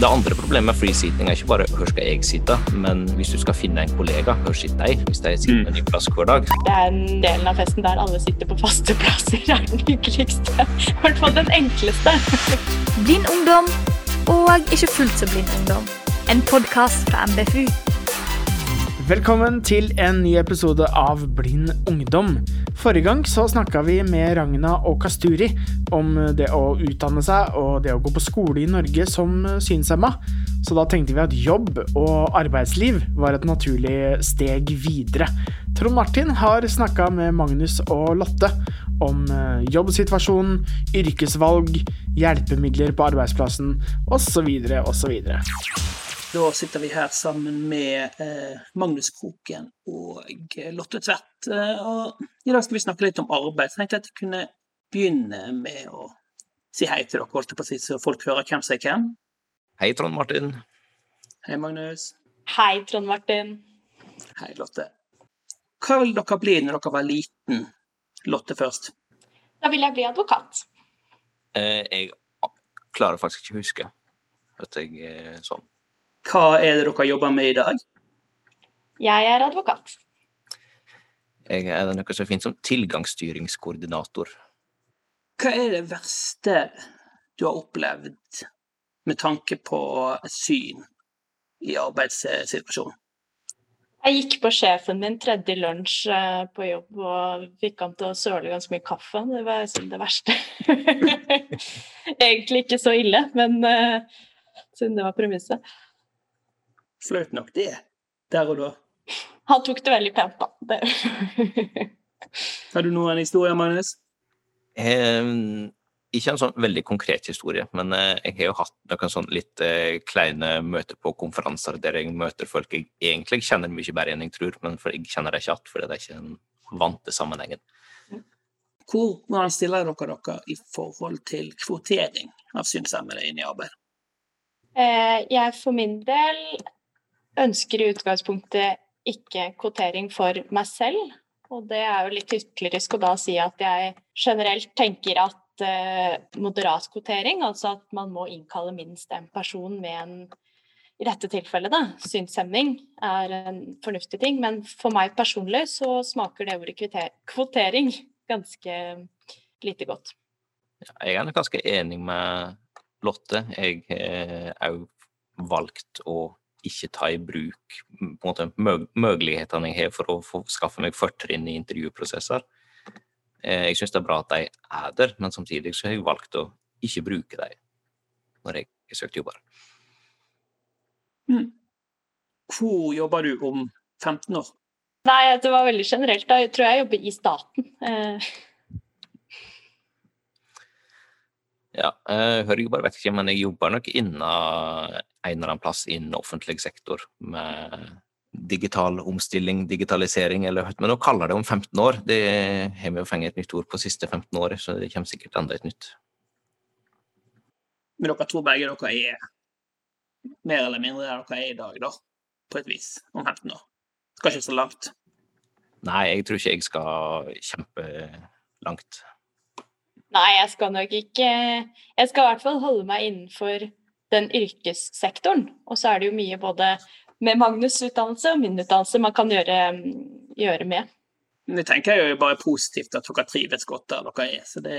Det andre problemet med freesitting er ikke bare hvor skal jeg sitte, men hvis du skal finne en kollega, hvor sitter jeg? Hvis de sitter på en ny plass hver dag. Det er den delen av festen der alle sitter på faste plasser, er den hyggeligste. I hvert fall den enkleste. Blind ungdom og ikke fullt så blind ungdom. En podkast fra MBFU. Velkommen til en ny episode av Blind ungdom. Forrige gang så snakka vi med Ragna og Kasturi om det å utdanne seg og det å gå på skole i Norge som synshemma. Så da tenkte vi at jobb og arbeidsliv var et naturlig steg videre. Trond Martin har snakka med Magnus og Lotte om eh, jobbsituasjonen, yrkesvalg, hjelpemidler på arbeidsplassen osv. osv. Da sitter vi her sammen med eh, Magnus Kroken og Lotte Tvedt. Eh, og I dag skal vi snakke litt om arbeid. Så jeg tenkte at jeg kunne begynne med å si hei til dere, holdt jeg på å si, så folk hører hvem som er hvem. Hei, Trond Martin. Hei, Magnus. Hei, Trond Martin. Hei, Lotte. Hva vil dere bli når dere var liten? Lotte først. Da vil jeg bli advokat. Eh, jeg klarer faktisk ikke å huske at jeg er sånn. Hva er det dere jobber med i dag? Jeg er advokat. Jeg er noe så fint som tilgangsstyringskoordinator. Hva er det verste du har opplevd med tanke på syn i arbeidssituasjonen? Jeg gikk på sjefen min tredje lunsj eh, på jobb og fikk han til å søle ganske mye kaffe. Det var liksom det verste. Egentlig ikke så ille, men uh, siden det var premisset. Flaut nok det, der og da. Han tok det veldig pent, da. Det. Har du noen historier, Magnus? Eh, ikke en sånn veldig konkret historie, men eh, jeg har jo hatt noen sånn litt eh, kleine møter på konferanser der jeg møter folk jeg egentlig kjenner mye bedre enn jeg tror, men for jeg kjenner dem ikke igjen fordi det er ikke en vante sammenhengen. Hvordan stiller dere dere i forhold til kvotering av synshemmede inn i arbeid? Eh, jeg for min del ønsker i utgangspunktet ikke kvotering for meg selv. Og det er jo litt hyklerisk å da si at jeg generelt tenker at eh, moderat kvotering, altså at man må innkalle minst en person med en i dette tilfellet da, synshemming, er en fornuftig ting. Men for meg personlig så smaker det ordet kvotering ganske lite godt. Jeg er nok ganske enig med Lotte. Jeg har òg valgt å ikke ta i bruk på en måte, mulighetene jeg har for å få skaffe meg fortrinn i intervjuprosesser. Eh, jeg syns det er bra at de er der, men samtidig så har jeg valgt å ikke bruke dem når jeg har søkt jobber. Mm. Hvor jobber du om 15 år? Nei, det var veldig generelt. Da jeg tror jeg jobber i staten. Eh. Ja, hører jeg bare vet ikke, men jeg jobber nok innen en eller annen plass innen offentlig sektor med digital omstilling, digitalisering, eller men å kalle det om 15 år, det har vi jo fått et nytt ord på siste 15 året, så det kommer sikkert enda et nytt. Men dere tror begge dere er mer eller mindre der dere er i dag, da? På et vis, om 15 år? Skal ikke så langt? Nei, jeg tror ikke jeg skal kjempelangt. Nei, jeg skal nok ikke Jeg skal i hvert fall holde meg innenfor den yrkessektoren. Og så er det jo mye både med Magnus' utdannelse og min utdannelse man kan gjøre, gjøre med. Det tenker jeg jo bare positivt at dere trives godt der dere er, så det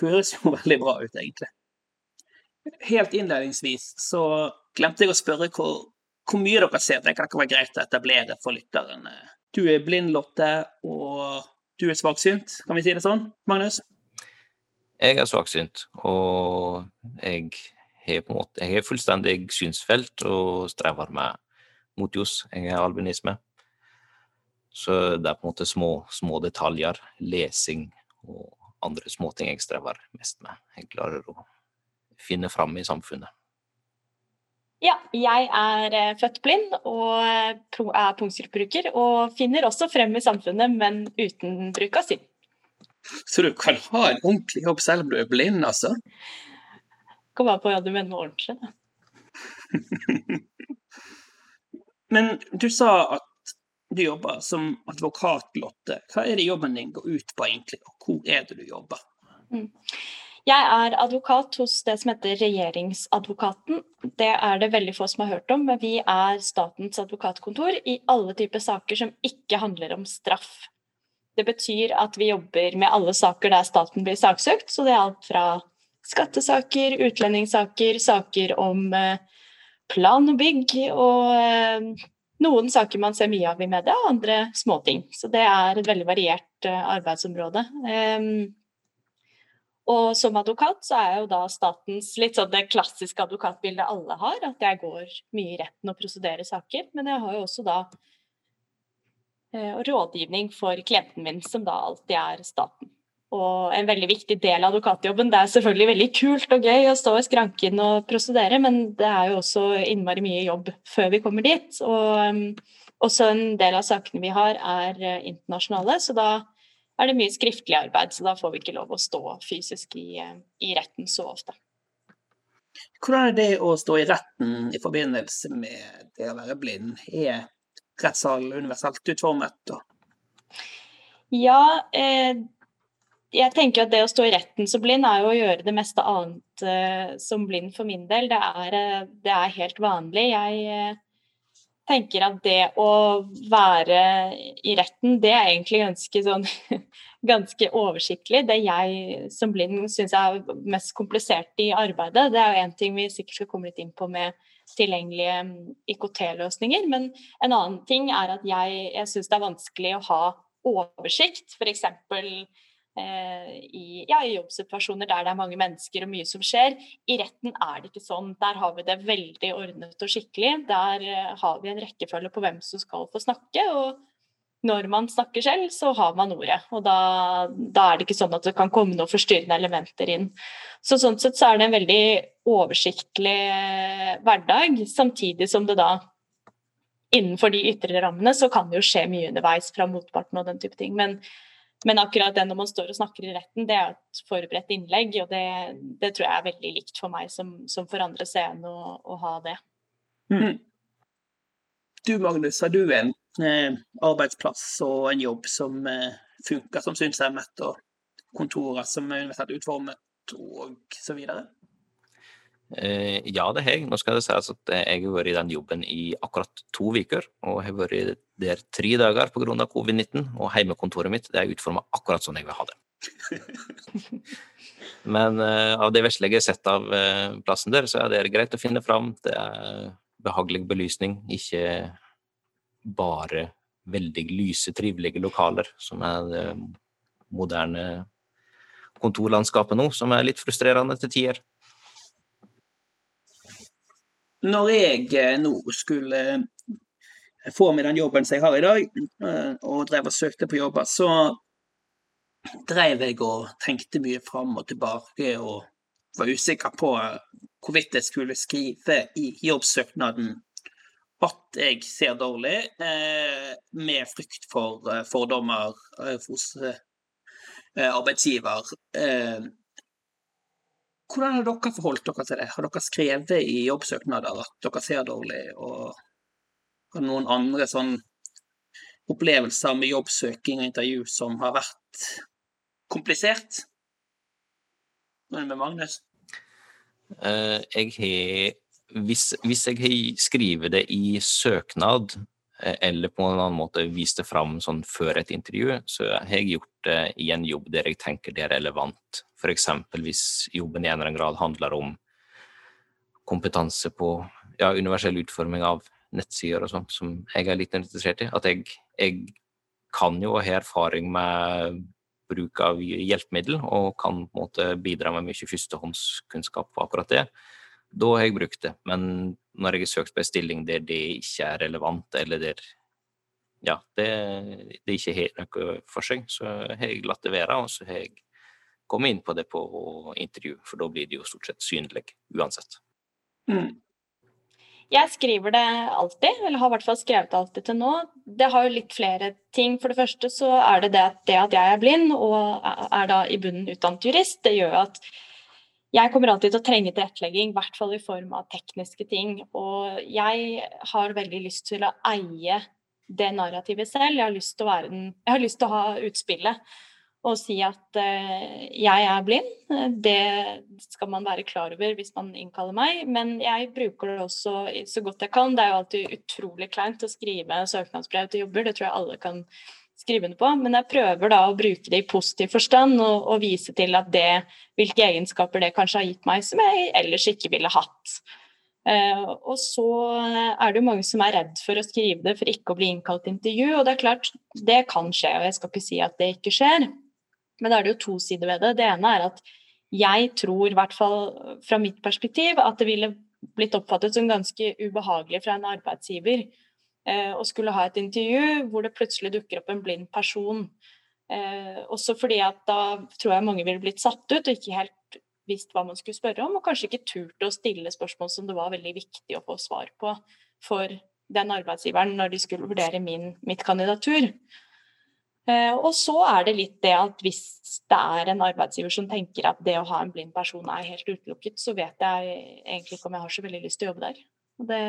høres jo veldig bra ut, egentlig. Helt innledningsvis så glemte jeg å spørre hvor, hvor mye dere ser. Det kan ikke være greit å etablere for lytterne. Du er blind, Lotte, og du er svaksynt, kan vi si det sånn, Magnus? Jeg er svaksynt, og jeg har på en måte Jeg har fullstendig synsfelt og strever med motjus. Jeg har albinisme. Så det er på en måte små, små detaljer, lesing og andre småting jeg strever mest med. Jeg klarer å finne fram i samfunnet. Ja, jeg er eh, født blind og er punktskriftbruker, og finner også frem i samfunnet, men uten bruk av syn. Så du kan ha en ordentlig jobb selv om du er blind, altså? Kommer an på hva du mener med ordentlig. Da. Men du sa at du jobber som advokat, Lotte. Hva er det jobben din går ut på egentlig, og hvor er det du jobber? Mm. Jeg er advokat hos det som heter Regjeringsadvokaten. Det er det veldig få som har hørt om, men vi er statens advokatkontor i alle typer saker som ikke handler om straff. Det betyr at vi jobber med alle saker der staten blir saksøkt, så det er alt fra skattesaker, utlendingssaker, saker om eh, plan og bygg og eh, noen saker man ser mye av i media, andre småting. Så det er et veldig variert eh, arbeidsområde. Og som advokat så er jo da statens litt sånn det klassiske advokatbildet alle har, at jeg går mye i retten og prosederer saker. Men jeg har jo også da rådgivning for klienten min, som da alltid er staten. Og en veldig viktig del av advokatjobben. Det er selvfølgelig veldig kult og gøy å stå i skranken og prosedere, men det er jo også innmari mye jobb før vi kommer dit. Og um, også en del av sakene vi har er uh, internasjonale, så da er det mye skriftlig arbeid, så da får vi ikke lov å stå fysisk i, eh, i retten så ofte. Hvordan er det å stå i retten i forbindelse med det å være blind? Er rettssalen universelt utformet? Ja, eh, jeg tenker at det å stå i retten som blind er jo å gjøre det meste annet uh, som blind for min del. Det er, eh, det er helt vanlig. Jeg uh, tenker at det å være i retten, det er egentlig ganske sånn ganske oversiktlig. Det jeg som blind syns er mest komplisert i arbeidet, det er jo én ting vi sikkert skal komme litt inn på med tilgjengelige mm, IKT-løsninger, men en annen ting er at jeg, jeg syns det er vanskelig å ha oversikt. For Eh, i, ja, i, jobbsituasjoner der det er mange mennesker og mye som skjer. I retten er det ikke sånn. Der har vi det veldig ordnet og skikkelig. Der uh, har vi en rekkefølge på hvem som skal få snakke. og når man snakker selv, så har man ordet. Og da, da, er det ikke sånn at det kan komme noen forstyrrende elementer inn. Så sånn sett så er det en veldig oversiktlig eh, hverdag, samtidig som det da innenfor de ytre rammene så kan det jo skje mye underveis fra motparten og den type ting. Men men akkurat det når man står og snakker i retten, det er et forberedt innlegg. Og det, det tror jeg er veldig likt for meg som, som for andre seende å, å, ha det. Mm. Du Magnus, har du en eh, arbeidsplass og en jobb som eh, funker som synshemmet, og kontorer som er universelt utformet og så videre? Eh, ja, det har jeg. Nå skal det sies at jeg har vært i den jobben i akkurat to uker. Og har vært der tre dager pga. covid-19. Og hjemmekontoret mitt det er utforma akkurat sånn jeg vil ha det. Men uh, av det vesle jeg har sett av uh, plassen der, så er det greit å finne fram. Det er behagelig belysning, ikke bare veldig lyse, trivelige lokaler, som er det moderne kontorlandskapet nå, som er litt frustrerende til tider. Når jeg eh, nå skulle eh, få meg den jobben som jeg har i dag, eh, og drev og søkte på jobber, så drev jeg og tenkte mye fram og tilbake og var usikker på hvorvidt jeg skulle skrive i jobbsøknaden at jeg ser dårlig, med frykt for fordommer hos arbeidsgiver. Hvordan har dere forholdt dere til det? Har dere skrevet i jobbsøknader at dere ser dårlig, og har noen andre sånn opplevelser med jobbsøking og intervju som har vært komplisert? Hva med Magnus? Uh, jeg har hvis, hvis, jeg har skrevet det i søknad, eh, eller på en annen måte vist det fram sånn før et intervju, så har jeg gjort det i en jobb der jeg tenker det er relevant F.eks. hvis jobben i en eller annen grad handler om kompetanse på ja, universell utforming av nettsider og sånn, som jeg er litt interessert i. At jeg, jeg kan jo og har erfaring med bruk av hjelpemiddel, og kan på en måte bidra med mye førstehåndskunnskap på akkurat det. Da har jeg brukt det. Men når jeg har søkt på en stilling der det ikke er relevant, eller der ja, det, det ikke har noe for seg, så har jeg latt det være. Og så har jeg komme inn på det på intervju, for da blir det jo stort sett synlig uansett. Mm. Jeg skriver det alltid, eller har i hvert fall skrevet det alltid til nå. Det har jo litt flere ting. For det første så er det det at, det at jeg er blind og er da i bunnen utdannet jurist, det gjør at jeg kommer alltid til å trenge tilrettelegging, i hvert fall i form av tekniske ting. Og jeg har veldig lyst til å eie det narrativet selv. Jeg har lyst til å, være den, jeg har lyst til å ha utspillet. Og si at uh, jeg er blind. Det skal man være klar over hvis man innkaller meg. Men jeg bruker det også så godt jeg kan. Det er jo alltid utrolig kleint å skrive søknadsbrev til jobber, det tror jeg alle kan skrive under på. Men jeg prøver da å bruke det i positiv forstand og, og vise til at det, hvilke egenskaper det kanskje har gitt meg som jeg ellers ikke ville hatt. Uh, og så er det jo mange som er redd for å skrive det for ikke å bli innkalt til intervju. Og det er klart, det kan skje, og jeg skal ikke si at det ikke skjer. Men da er det jo to sider ved det. Det ene er at jeg tror, i hvert fall fra mitt perspektiv, at det ville blitt oppfattet som ganske ubehagelig fra en arbeidsgiver eh, å skulle ha et intervju hvor det plutselig dukker opp en blind person. Eh, også fordi at da tror jeg mange ville blitt satt ut og ikke helt visst hva man skulle spørre om, og kanskje ikke turte å stille spørsmål som det var veldig viktig å få svar på for den arbeidsgiveren når de skulle vurdere min, mitt kandidatur. Eh, og så er det litt det at hvis det er en arbeidsgiver som tenker at det å ha en blind person er helt utelukket, så vet jeg egentlig ikke om jeg har så veldig lyst til å jobbe der. Det,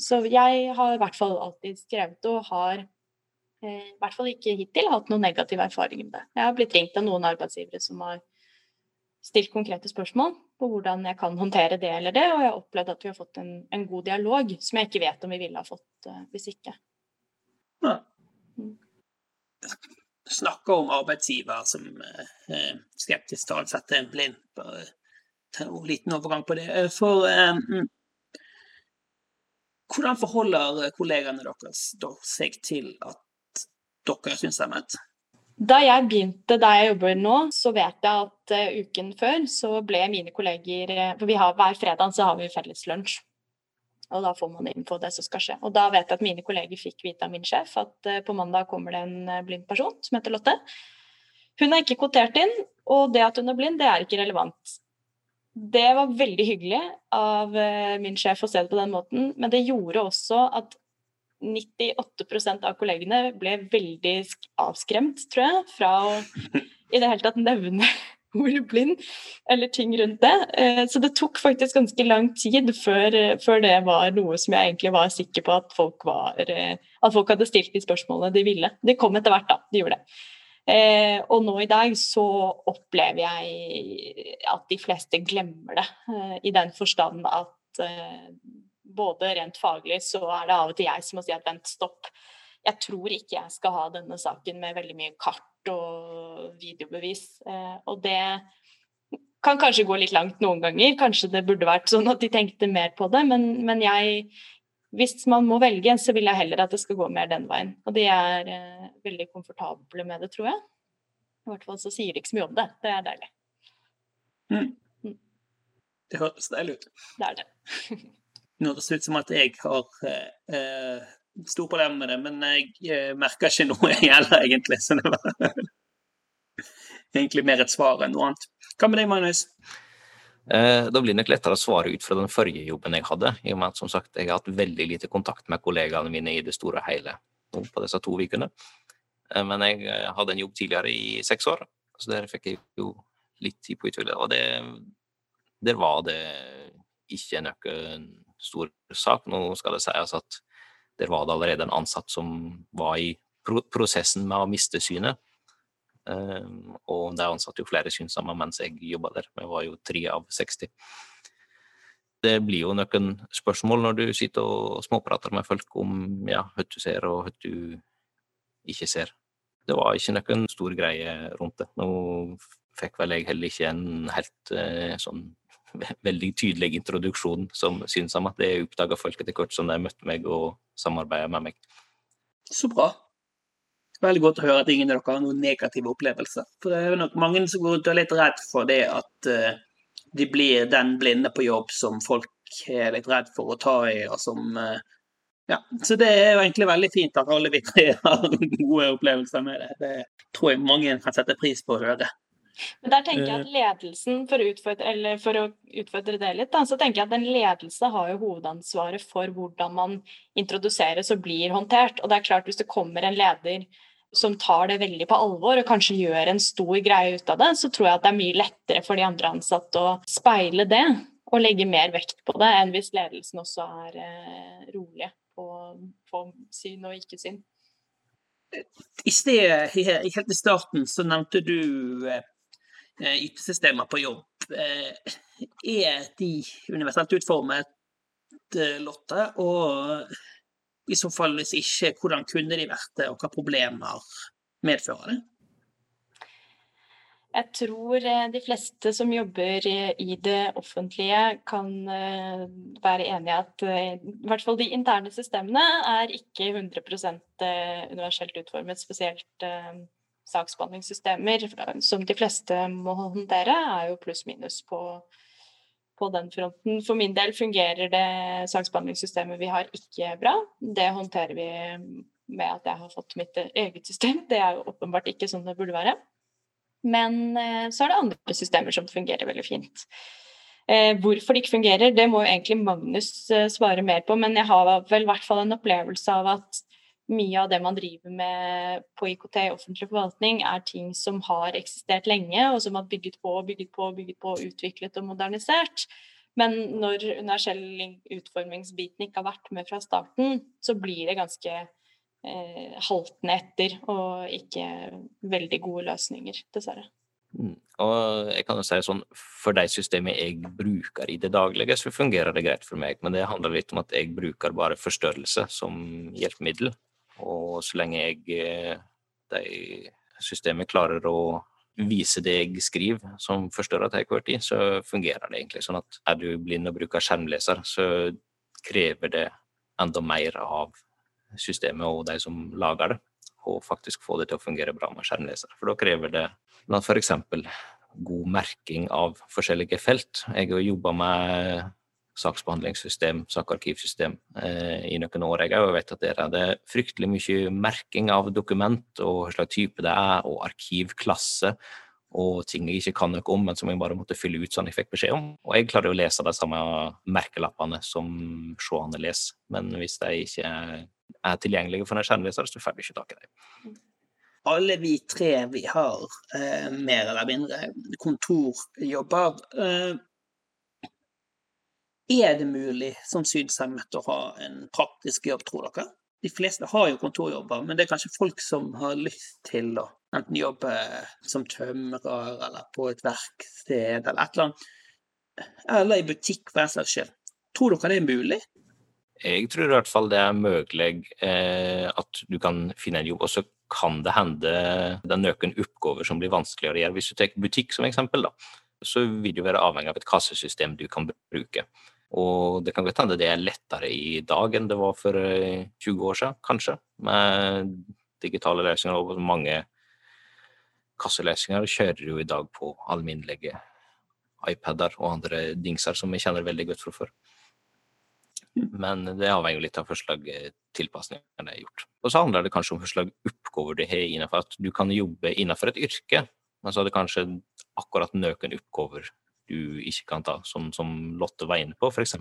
så jeg har i hvert fall alltid skrevet og har eh, i hvert fall ikke hittil hatt noen negativ erfaring med det. Jeg har blitt ringt av noen arbeidsgivere som har stilt konkrete spørsmål på hvordan jeg kan håndtere det eller det, og jeg har opplevd at vi har fått en, en god dialog som jeg ikke vet om vi ville ha fått uh, hvis ikke. Ja. Mm snakker om arbeidsgiver som eh, skeptisk til å ansette en blind. Bare en liten overgang på det. Eh, for eh, mm, hvordan forholder kollegaene deres seg til at dere er synshemmet? Da jeg begynte der jeg jobber nå, så vet jeg at uh, uken før så ble mine kolleger For har, hver fredag så har vi felles lunsj. Og da får man info det som skal skje. Og da vet jeg at mine kolleger fikk vite av min sjef at uh, på mandag kommer det en uh, blind person som heter Lotte. Hun er ikke kvotert inn, og det at hun er blind, det er ikke relevant. Det var veldig hyggelig av uh, min sjef å se det på den måten, men det gjorde også at 98% av kollegene ble veldig avskremt, tror jeg, fra å i det hele tatt nevne ordblind, eller ting rundt det. Eh, så det tok faktisk ganske lang tid før, eh, før, det var noe som jeg egentlig var sikker på at folk, var, eh, at folk hadde stilt de spørsmålene de ville. Det kom etter hvert, da. De gjorde det. og nå i dag så opplever jeg at de fleste glemmer det, i den forstand at både rent faglig så er det av og til jeg som må si at vent, stopp. Jeg tror ikke jeg skal ha denne saken med veldig mye kart og videobevis. Eh, og det kan kanskje gå litt langt noen ganger. Kanskje det burde vært sånn at de tenkte mer på det. Men, men jeg Hvis man må velge, så vil jeg heller at det skal gå mer den veien. Og de er eh, veldig komfortable med det, tror jeg. I hvert fall så sier de ikke så mye om det. Det er deilig. Mm. mm. Det høres deilig ut. Det er det. Nå høres det ut som at jeg har eh, eh stor problem med det, men jeg eh, merker ikke noe heller, egentlig. Så det var egentlig mer et svar enn noe annet. Hva med deg, Magnus? Eh, da blir det nok lettere å svare ut fra den forrige jobben jeg hadde, i og med at som sagt, jeg har hatt veldig lite kontakt med kollegaene mine i det store og hele på disse to ukene. Eh, men jeg hadde en jobb tidligere i seks år, så der fikk jeg jo litt tid på å utvikle Og det, der var det ikke noen stor sak. Nå skal det sies at der var det allerede en ansatt som var i prosessen med å miste synet. Um, og de ansatte jo flere synshemma mens jeg jobba der. Vi var jo tre av 60. Det blir jo noen spørsmål når du sitter og småprater med folk om ja, hva du ser og hva du ikke ser. Det var ikke noen stor greie rundt det. Nå fikk vel jeg heller ikke en helt eh, sånn veldig tydelig introduksjon som synshemma. Det oppdaga folk etter hvert som de møtte meg og samarbeida med meg. Så bra. Veldig godt å høre at ingen av dere har noen negative opplevelser. For det er nok mange som går ut og er litt redd for det at uh, de blir den blinde på jobb som folk er litt redd for å ta i, og som uh, ja, Så det er jo egentlig veldig fint at alle vi tre har gode opplevelser med det. Det tror jeg mange kan sette pris på å høre. Men der tenker jeg at eh. ledelsen, for å utfordre, for å utfordre det litt, da, så tenker jeg at en ledelse har jo hovedansvaret for hvordan man introduseres og blir håndtert. Og det er klart, hvis det kommer en leder som tar det veldig på alvor og kanskje gjør en stor greie ut av det, så tror jeg at det er mye lettere for de andre ansatte å speile det og legge mer vekt på det, enn hvis ledelsen også er eh, rolig på, på syn og ikke syn. I sted, helt i starten, så nevnte du eh, IT-systemer på jobb. Eh, er de universelt utformet, eh, Lotte? Og i så fall, hvis ikke, hvordan kunne de vært det, og hva problemer medfører det? Jeg tror de fleste som jobber i det offentlige, kan være enig i at i hvert fall de interne systemene er ikke 100% universelt utformet. Spesielt saksbehandlingssystemer, som de fleste må håndtere, er jo pluss-minus på, på den fronten. For min del fungerer det saksbehandlingssystemet vi har, ikke bra. Det håndterer vi med at jeg har fått mitt eget system. Det er jo åpenbart ikke sånn det burde være. Men eh, så er det andre systemer som fungerer veldig fint. Eh, hvorfor det ikke fungerer, det må jo egentlig Magnus eh, svare mer på, men jeg har vel i hvert fall en opplevelse av at mye av det man driver med på IKT i offentlig forvaltning, er ting som har eksistert lenge, og som har bygget på og bygget på, bygget på, utviklet og modernisert. Men når universell utformingsbiten ikke har vært med fra starten, så blir det ganske eh, haltende etter, og ikke veldig gode løsninger, dessverre. Mm. Og jeg kan jo si sånn, For de systemene jeg bruker i det daglige, så fungerer det greit for meg. Men det handler litt om at jeg bruker bare forstørrelse som hjelpemiddel. Og så lenge jeg eh, de systemet klarer å vise det jeg skriver som forstørrer til enhver tid, så fungerer det egentlig. Sånn at er du blind og bruker skjermleser, så krever det enda mer av systemet og de som lager det, og faktisk få det til å fungere bra med skjermleser. For da krever det blant f.eks. god merking av forskjellige felt. Jeg har jobba med saksbehandlingssystem, sakarkivsystem eh, i noen år. Jeg vet at der er det fryktelig mye merking av dokument og hva slags type det er, og arkivklasse og ting jeg ikke kan noe om, men som jeg bare måtte fylle ut sånn jeg fikk beskjed om. Og jeg klarer å lese de samme merkelappene som seerne leser, men hvis de ikke er tilgjengelige for en skjermleser, så får du ikke tak i dem. Alle vi tre vi har eh, mer eller mindre kontorjobber. Eh, er det mulig som synshemmet å ha en praktisk jobb, tror dere? De fleste har jo kontorjobber, men det er kanskje folk som har lyst til å enten jobbe som tømrer eller på et verksted eller et eller annet, eller i butikk for den saks skyld. Tror dere det er mulig? Jeg tror i hvert fall det er mulig eh, at du kan finne en jobb, og så kan det hende det er noen oppgaver som blir vanskeligere å gjøre. Hvis du tar butikk som eksempel, da, så vil du være avhengig av et kassesystem du kan bruke. Og det kan godt hende det er lettere i dag enn det var for 20 eh, år siden, kanskje, med digitale løsninger. Og mange kasseløsninger kjører jo i dag på alminnelige iPader og andre dingser som vi kjenner veldig godt fra før. Men det avhenger jo litt av hva jeg har det er gjort. Og så handler det kanskje om hva slags oppgaver du har innenfor. At du kan jobbe innenfor et yrke, men så er det kanskje akkurat noen oppgaver du ikke kan ta, som, som Lotte var inne på. F.eks.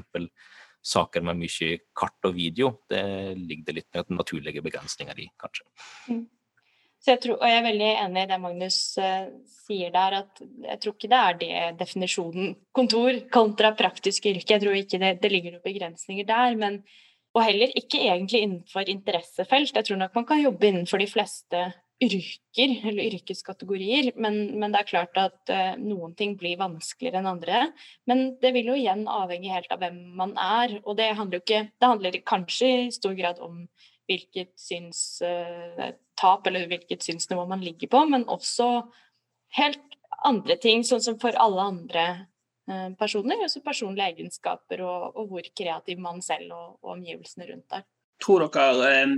saker med mye kart og video. Det ligger det litt naturlige begrensninger i, kanskje. Mm. Jeg tror, og jeg er veldig enig i det Magnus uh, sier der, at jeg tror ikke det er det definisjonen kontor kontra praktisk yrke. Jeg tror ikke det, det ligger noen begrensninger der. men og heller ikke egentlig innenfor interessefelt. Jeg tror nok man kan jobbe innenfor de fleste yrker eller yrkeskategorier, men, men det er klart at uh, noen ting blir vanskeligere enn andre. Men det vil jo igjen avhenge helt av hvem man er, og det handler jo ikke Det handler kanskje i stor grad om hvilket synstap eller hvilket synsnivå man ligger på, men også helt andre ting, sånn som for alle andre eh, personer. Også personlige egenskaper og, og hvor kreativ man selv og, og, omgivelsene rundt er. Tror dere eh,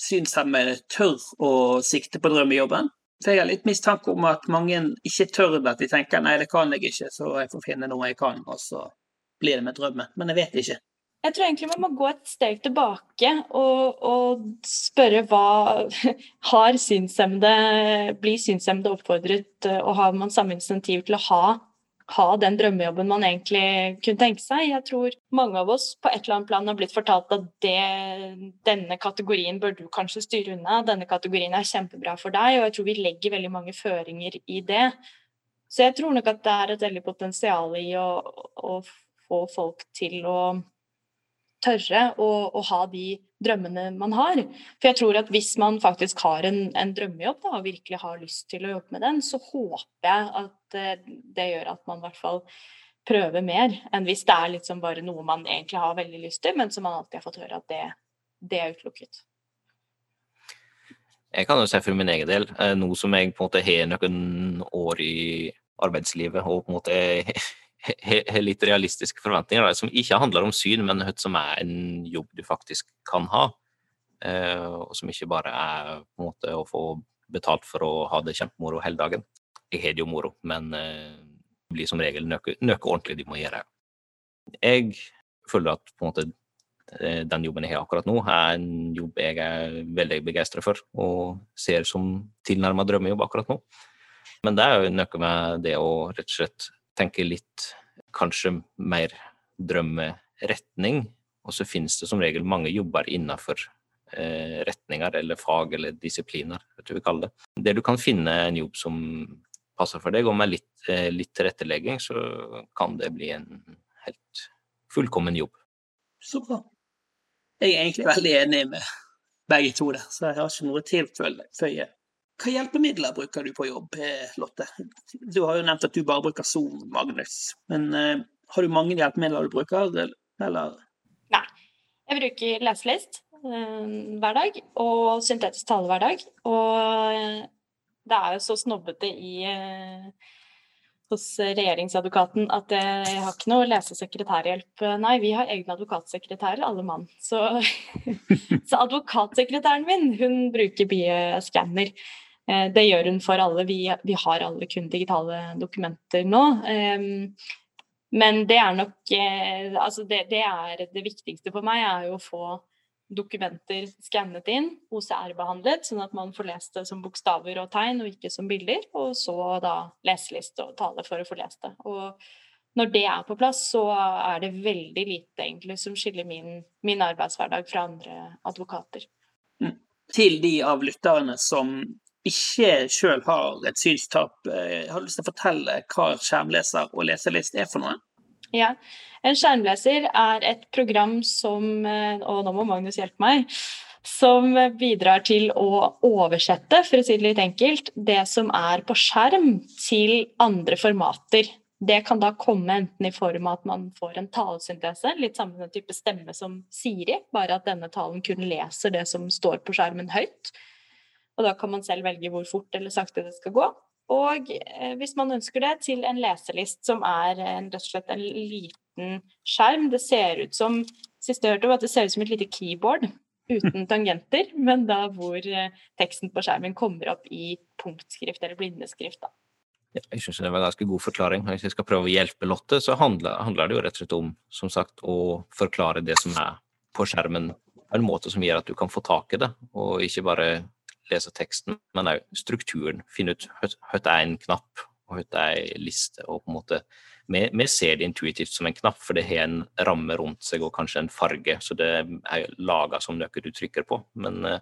synshemmede tør å sikte på drømmejobben? For jeg har litt mistanke om at mange ikke tør det. At de tenker nei, det kan jeg ikke, så jeg får finne noe jeg kan, og så blir det med drømmen. Men jeg vet ikke. Jeg tror egentlig man må gå et steg tilbake og, og spørre hva Har synshemmede Blir synshemmede oppfordret, eh, og har man samme insentiv til å ha, ha den drømmejobben man egentlig kunne tenke seg? Jeg tror mange av oss på et eller annet plan har blitt fortalt at det, denne kategorien bør du kanskje styre unna, denne kategorien er kjempebra for deg, og jeg tror vi legger veldig mange føringer i det. Så jeg tror nok at det er et veldig potensial i å, å få folk til å tørre å, å, ha de drømmene man har. For jeg tror at hvis man faktisk har en, en drømmejobb da, og virkelig har lyst til å jobbe med den, så håper jeg at uh, det gjør at man i hvert fall prøver mer enn hvis det er liksom bare noe man egentlig har veldig lyst til, men som man alltid har fått høre at det, det er utelukket. Jeg kan jo si for min egen del, eh, nå som jeg på en måte har noen år i arbeidslivet og på en måte har litt realistiske forventninger, som ikke handler om syn, men hva som er en jobb du faktisk kan ha. Eh, og som ikke bare er på en måte å få betalt for å ha det kjempemoro hele dagen. Jeg har det jo moro, men eh, det blir som regel noe, noe ordentlig de må gjøre. Jeg føler at på en måte eh, den jobben jeg har akkurat nå, er en jobb jeg er veldig begeistra for og ser som tilnærma drømmejobb akkurat nå. Men det er jo noe med det å rett og slett tenke litt kanskje mer drømmeretning. Og så finnes det som regel mange jobber innenfor eh, retninger eller fag eller disipliner, vet du hva vi kaller det. Der du kan finne en jobb som passer for deg, og med litt, eh, litt tilrettelegging, så kan det bli en helt fullkommen jobb. Så bra. Jeg er egentlig veldig enig med begge to der, så jeg har ikke noe tilføye. Hva hjelpemidler bruker du på jobb, eh, Lotte? Du har jo nevnt at du bare bruker Zoom, Magnus. Men uh, har du mange hjelpemidler du bruker, eller? Nei. Jeg bruker leselist uh, hver dag, og syntetisk tale hver dag. Og uh, det er jo så snobbete i hos regjeringsadvokaten at jeg har ikke noe lesesekretærhjelp. Nei, vi har egne advokatsekretærer, alle mann. Så, så advokatsekretæren min, hun bruker bieskanner. Eh, det gjør hun for alle. Vi, vi, har alle kun digitale dokumenter nå. Men det er nok eh, Altså, det, det, er det viktigste for meg, er jo å få dokumenter skannet inn, OCR-behandlet, sånn at man får lest det som bokstaver og tegn, og ikke som bilder. Og så da leseliste og tale for å få lest det. Og når det er på plass, så er det veldig lite egentlig som skiller min, min arbeidshverdag fra andre advokater. Mm. Til de av lytterne som ikke sjøl har et synstap, jeg eh, har lyst til å fortelle hva skjermleser og leselist er for noe? Ja, En skjermleser er et program som eh, Og nå må Magnus hjelpe meg. Som bidrar til å oversette, for å si det litt enkelt, det som er på skjerm, til andre formater. Det kan da komme enten i form av at man får en talesyntese, litt samme type stemme som Siri, bare at denne talen kun leser det som står på skjermen høyt. Og da kan man selv velge hvor fort eller sakte det skal gå. Og eh, hvis man ønsker det, til en leselist som er en, rett og slett en liten skjerm. Det ser ut som sist jeg hørte, at det ser ut som et lite keyboard uten tangenter, men da hvor eh, teksten på skjermen kommer opp i punktskrift eller blindeskrift. da. Ja, jeg syns det var en ganske god forklaring. Hvis jeg skal prøve å hjelpe Lotte, så handler, handler, det jo rett og slett om som sagt, å forklare det som er på skjermen på en måte som gjør at du kan få tak i det, og ikke bare lese teksten, men òg strukturen. Finne ut hva er en knapp, og hva er en liste. og på en måte vi, vi, ser det intuitivt som en knapp, for det har en ramme rundt seg og kanskje en farge, så det er laga som noe du trykker på. Men uh,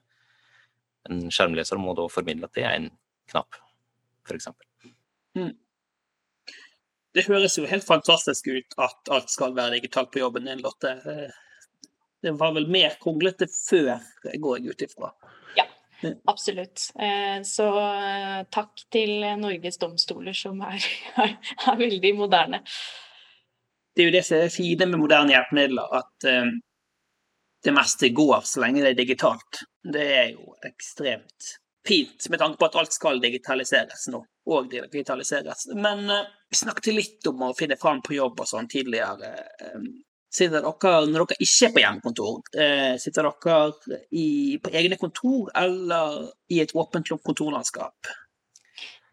en skjermleser må da formidle at det er en knapp, f.eks. Mm. Det høres jo helt fantastisk ut at alt skal være digitalt på jobben din, Lotte. Eh, det var vel mer kronglete før, går jeg ut ifra. Absolutt. Eh, så eh, takk til Norges domstoler, som er, er, er, veldig moderne. Det er jo det som er fine med moderne hjelpemidler, at um, det meste går så lenge det er digitalt. Det er jo ekstremt fint, med tanke på at alt skal digitaliseres nå. Og digitaliseres. Men vi snakket litt om å finne fram på jobb og sånn tidligere. Sitter dere, når dere ikke er på hjemmekontor, eh, sitter dere i, på egne kontor eller i et åpent kontorlandskap?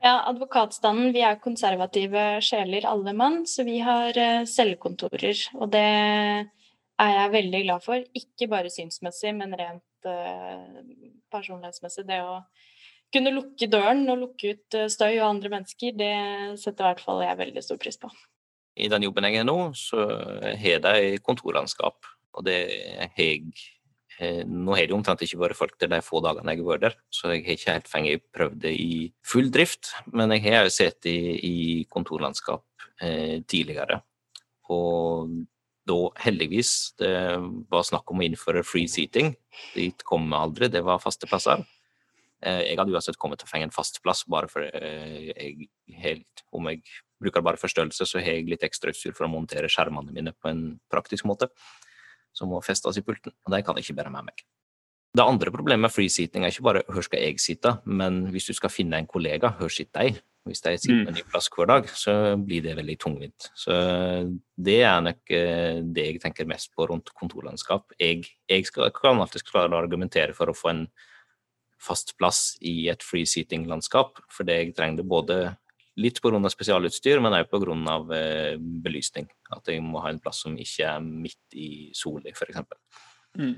Ja, advokatstanden, vi er konservative sjeler alle mann, så vi har eh, cellekontorer. Og det er jeg veldig glad for. Ikke bare synsmessig, men rent uh, personlighetsmessig. Det å kunne lukke døren og lukke ut støy og andre mennesker, det setter i hvert fall jeg veldig stor pris på i den jobben jeg er nå, så har de kontorlandskap. Og det har eh, Nå har det omtrent ikke vært folk der de få dagene jeg har vært der, så jeg har ikke helt fengt prøvd det i full drift. Men jeg har jo sett det i kontorlandskap eh, tidligere. Og da heldigvis det var snakk om å innføre free seating. Dit kom vi aldri, det var faste plasser. Eh, jeg hadde uansett kommet til å fenge en fast plass, bare for jeg helt, om jeg bruker bare forstørrelse, så har jeg litt ekstra utstyr for å montere skjermene mine på en praktisk måte, som må festes i pulten. Og de kan jeg ikke bære med meg. Det andre problemet med free seating er ikke bare hvor skal jeg sitte, men hvis du skal finne en kollega, hvor sitter de? Hvis de sitter på en ny plass hver dag, så blir det veldig tungvint. Så det er nok eh, det jeg tenker mest på rundt kontorlandskap. Jeg, jeg skal, kan alltid klare å argumentere for å få en fast plass i et free seating-landskap, fordi jeg trenger det både litt pga. spesialutstyr, men òg pga. Eh, belysning. At jeg må ha en plass som ikke er midt i sola, f.eks. Mm.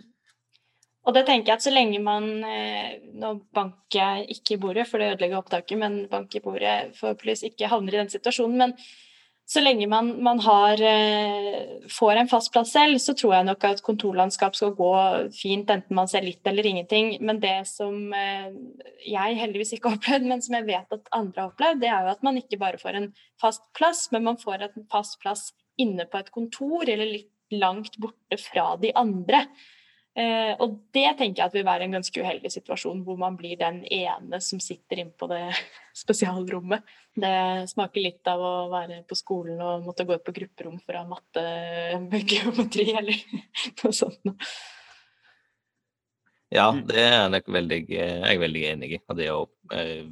Og det tenker jeg at så lenge man eh, Nå banker jeg ikke i bordet, for det ødelegger opptaket, men banker i bordet forhåpentligvis ikke havner i den situasjonen. Men så lenge man, man har, eh, får en fast plass selv, så tror jeg nok at kontorlandskap skal gå fint, enten man ser litt eller ingenting. Men det som eh, jeg heldigvis ikke har opplevd, men som jeg vet at andre har opplevd, det er jo at man ikke bare får en fast plass, men man får en fast plass inne på et kontor, eller litt langt borte fra de andre. Eh, og det tenker jeg at vil være en ganske uheldig situasjon, hvor man blir den ene som sitter inne på det spesialrommet. Det smaker litt av å være på skolen og måtte gå ut på grupperom for å ha matte, geometri eller noe sånt. Ja, det er jeg veldig, jeg er veldig enig i. Det å, eh,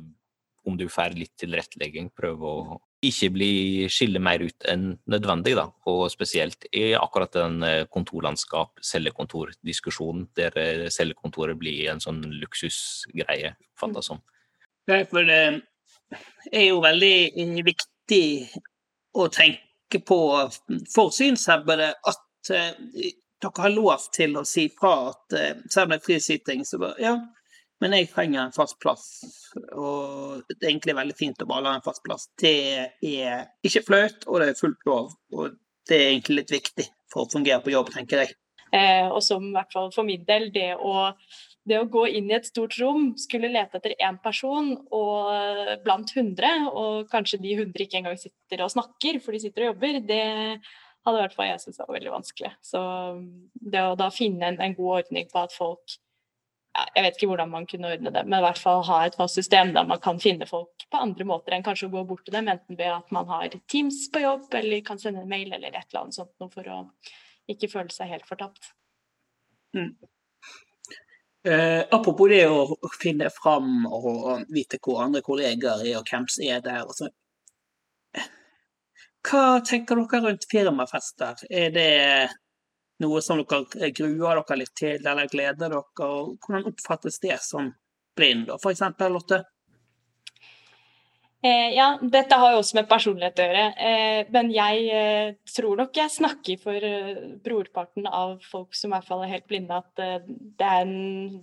om du får litt tilrettelegging, prøve å ikke bli skille mer ut enn nødvendig, da. Og spesielt i akkurat den eh, kontorlandskap, cellekontordiskusjonen, der eh, cellekontoret blir en sånn luksusgreie, oppfattes som. Nei, for det er jo veldig viktig å tenke på for synshemmede at dere har lov til å si fra at selv om frisitting, så bare ja, men jeg trenger en fast plass, og det er egentlig veldig fint å bare en fast plass. Det er ikke flaut, og det er fullt lov. Og det er egentlig litt viktig for å fungere på jobb, tenker jeg. Eh, og som i hvert fall for min del, det å, det å gå inn i et stort rom, skulle lete etter én person og blant hundre, og kanskje de hundre ikke engang sitter og snakker, for de sitter og jobber, det hadde i hvert fall jeg syntes var veldig vanskelig. Så det å da finne en, en god ordning på at folk jeg vet ikke hvordan man kunne ordne det, men i hvert fall ha et fast system der man kan finne folk på andre måter enn kanskje å gå bort til dem, enten ved at man har Teams på jobb, eller kan sende en mail eller et eller annet sånt noe for å ikke føle seg helt fortapt. Mm. Eh, apropos det å finne fram og vite hvor andre kolleger er og hvem som er der. Altså. Hva tenker dere rundt firmafester? Er det noe som dere gruer dere litt til, eller gleder dere? og Hvordan oppfattes det som blind, for eksempel, Lotte? Eh, ja, dette har jo også med personlighet å gjøre. Eh, men jeg eh, tror nok jeg snakker for eh, brorparten av folk som i hvert fall er helt blinde, at eh, er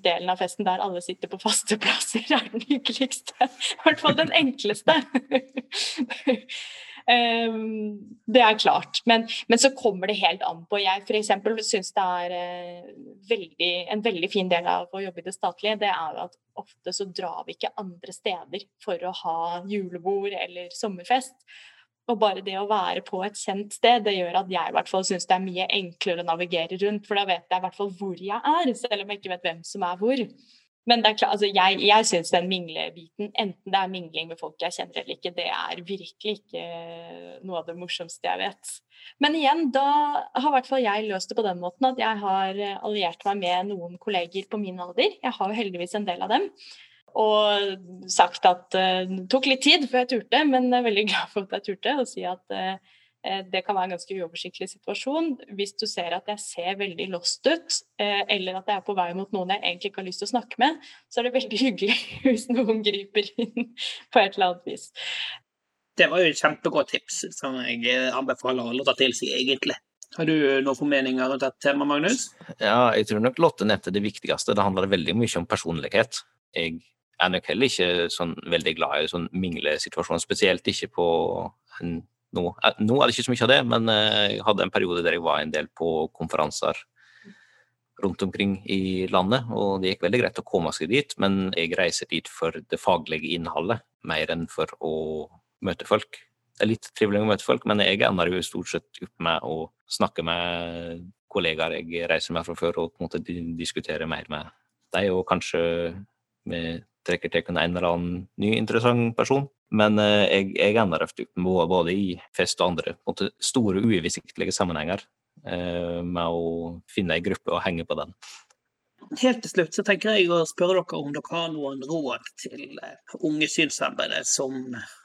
delen av festen der alle sitter på faste plasser, er den hyggeligste. I hvert fall den enkleste. Um, det er klart. Men, men, så kommer det helt an på. Jeg f.eks. syns det er uh, veldig, en veldig fin del av å jobbe i det statlige. Det er at ofte så drar vi ikke andre steder for å ha julebord eller sommerfest. Og bare det å være på et kjent sted, det gjør at jeg i hvert fall syns det er mye enklere å navigere rundt. For da vet jeg i hvert fall hvor jeg er, selv om jeg ikke vet hvem som er hvor. Men klart, altså jeg, jeg syns den minglebiten, enten det er mingling med folk jeg kjenner eller ikke, det er virkelig ikke noe av det morsomste jeg vet. Men igjen, da har i hvert fall jeg løst det på den måten at jeg har alliert meg med noen kolleger på min alder. Jeg har jo heldigvis en del av dem. Og sagt at uh, det tok litt tid før jeg turte, men jeg er veldig glad for at jeg turte å si at uh, Eh, det kan være en ganske uoversiktlig situasjon. Hvis du ser at jeg ser veldig lost ut, eh, eller at jeg er på vei mot noen jeg egentlig ikke har lyst til å snakke med, så er det veldig hyggelig hvis noen griper inn på et eller annet vis. Det var jo et kjempegodt tips som jeg eh, anbefaler alle å ta til seg, egentlig. Har du noen formeninger rundt dette temaet, Magnus? Ja, jeg tror nok Lotte nevnte det viktigste. Det handler veldig mye om personlighet. Jeg er nok heller ikke sånn veldig glad i sånn minglesituasjon, spesielt ikke på en nå, eh, nå, er det ikke så mye av det, men eh, jeg hadde en periode der jeg var en del på konferanser rundt omkring i landet, og det gikk veldig greit å komme seg dit, men jeg reiser dit for det faglige innholdet mer enn for å møte folk. det er litt trivelig å møte folk, men jeg ender jo stort sett opp med å snakke med kollegaer jeg reiser med fra før, og på en måte diskutere mer med dem, og kanskje vi trekker til en eller annen ny interessant person. Men eh, jeg, jeg ender ofte opp både i fest og andre måte, store, uoversiktlige sammenhenger eh, med å finne ei gruppe og henge på den. Helt til slutt så tenker jeg å spørre dere om dere har noen råd til eh, unge synshemmede som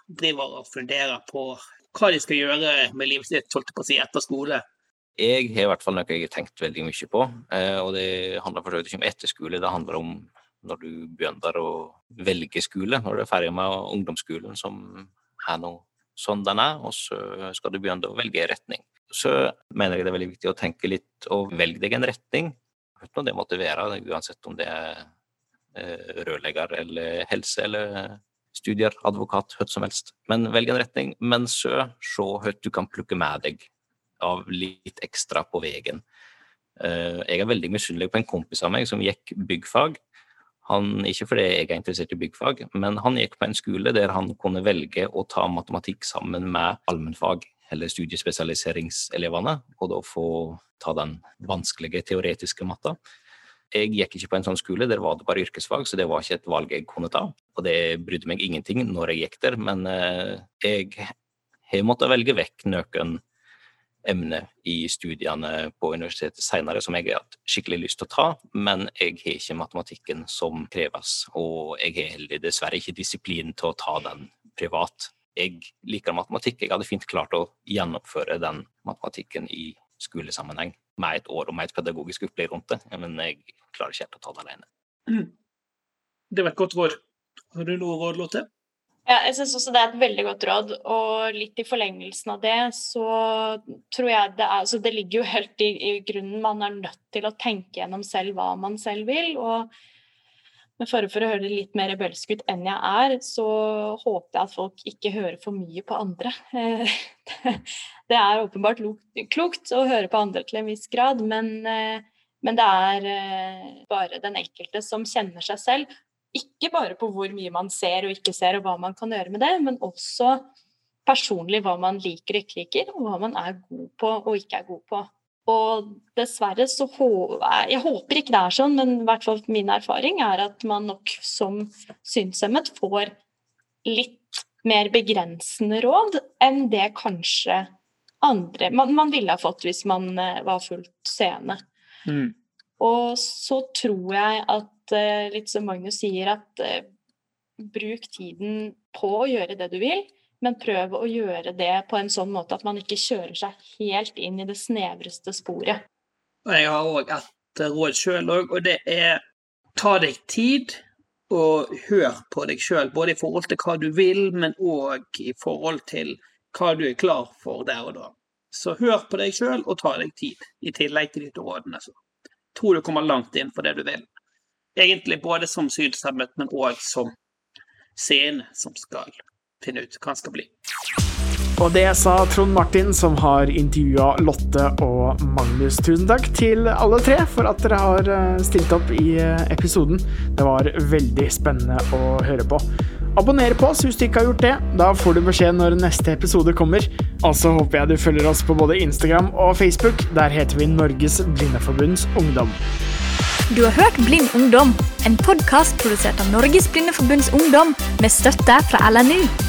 driver og funderer på hva de skal gjøre med livet sitt holdt på å si, etter skole. Jeg har i hvert fall noe jeg har tenkt veldig mye på, og det handler for så vidt ikke om etterskole, det handler om når du begynner å velge skole, når du er ferdig med ungdomsskolen, som er nå sånn den er, og så skal du begynne å velge retning. Så mener jeg det er veldig viktig å tenke litt og velge deg en retning. Uten om det måtte være, uansett om det er eh, rørlegger eller helse eller studier, advokat, hva som helst. Men velg en retning, men så se hva du kan plukke med deg av litt ekstra på veien. Eh, jeg er veldig misunnelig på en kompis av meg som gikk byggfag, han, ikke fordi jeg er interessert i byggfag, men han gikk på en skole der han kunne velge å ta matematikk sammen med allmennfag, eller studiespesialiseringselevene, og da få ta den vanskelige teoretiske matta. Jeg gikk ikke på en sånn skole, der var det bare yrkesfag, så det var ikke et valg jeg kunne ta. Og det brydde meg ingenting når jeg gikk der, men eh, jeg har måttet velge vekk noen emne i studiene på universitetet senere som jeg har hatt skikkelig lyst til å ta, men jeg har ikke matematikken som kreves. Og jeg har heller dessverre ikke disiplin til å ta den privat. Jeg liker matematikk, jeg hadde fint klart å gjennomføre den matematikken i skolesammenheng med et år og med et pedagogisk opplegg rundt det, men jeg klarer ikke helt å ta det alene. Det var et godt råd. Har du noe råd, Lotte? Ja, jeg syns også det er et veldig godt råd. Og litt i forlengelsen av det, så tror jeg det er altså Det ligger jo helt i, i, grunnen Man er nødt til å tenke gjennom selv hva man selv vil. Og med fare for å høre det litt mer rebelsk ut enn jeg er, så håper jeg at folk ikke hører for mye på andre. Det er åpenbart klokt å høre på andre til en viss grad, men, men det er eh, bare den enkelte som kjenner seg selv. Ikke bare på hvor mye man ser og ikke ser, og hva man kan gjøre med det, men også personlig hva man liker og ikke liker, og hva man er god på og ikke er god på. Og dessverre så Jeg håper ikke det er sånn, men i hvert fall min erfaring er at man nok som synshemmet får litt mer begrensende råd enn det kanskje andre man, man ville ha fått hvis man eh, var fullt seende. Mm. Og så tror jeg at Eh, litt som Magnus sier, at eh, bruk tiden på å gjøre det du vil, men prøv å gjøre det på en sånn måte at man ikke kjører seg helt inn i det snevreste sporet. Jeg har òg et råd sjøl òg, og det er ta deg tid og hør på deg sjøl. Både i forhold til hva du vil, men òg i forhold til hva du er klar for der og da. Så hør på deg sjøl og ta deg tid, i tillegg til de rådene. Så tror du kommer langt inn for det du vil egentlig både som synshemmet, men òg som scene som skal finne ut hva han skal bli. Og det sa Trond Martin, som har intervjua Lotte og Magnus. Tusen takk til alle tre for at dere har eh, stilt opp i eh, episoden. Det var veldig spennende å høre på. Abonner på oss hvis du ikke har gjort det. Da får du beskjed når neste episode kommer. Og så håper jeg du følger oss på både Instagram og Facebook. Der heter vi Norges Blindeforbunds Ungdom. Du har hørt Blind ungdom, en podkast produsert av Norges Blindeforbunds Ungdom med støtte fra LNU.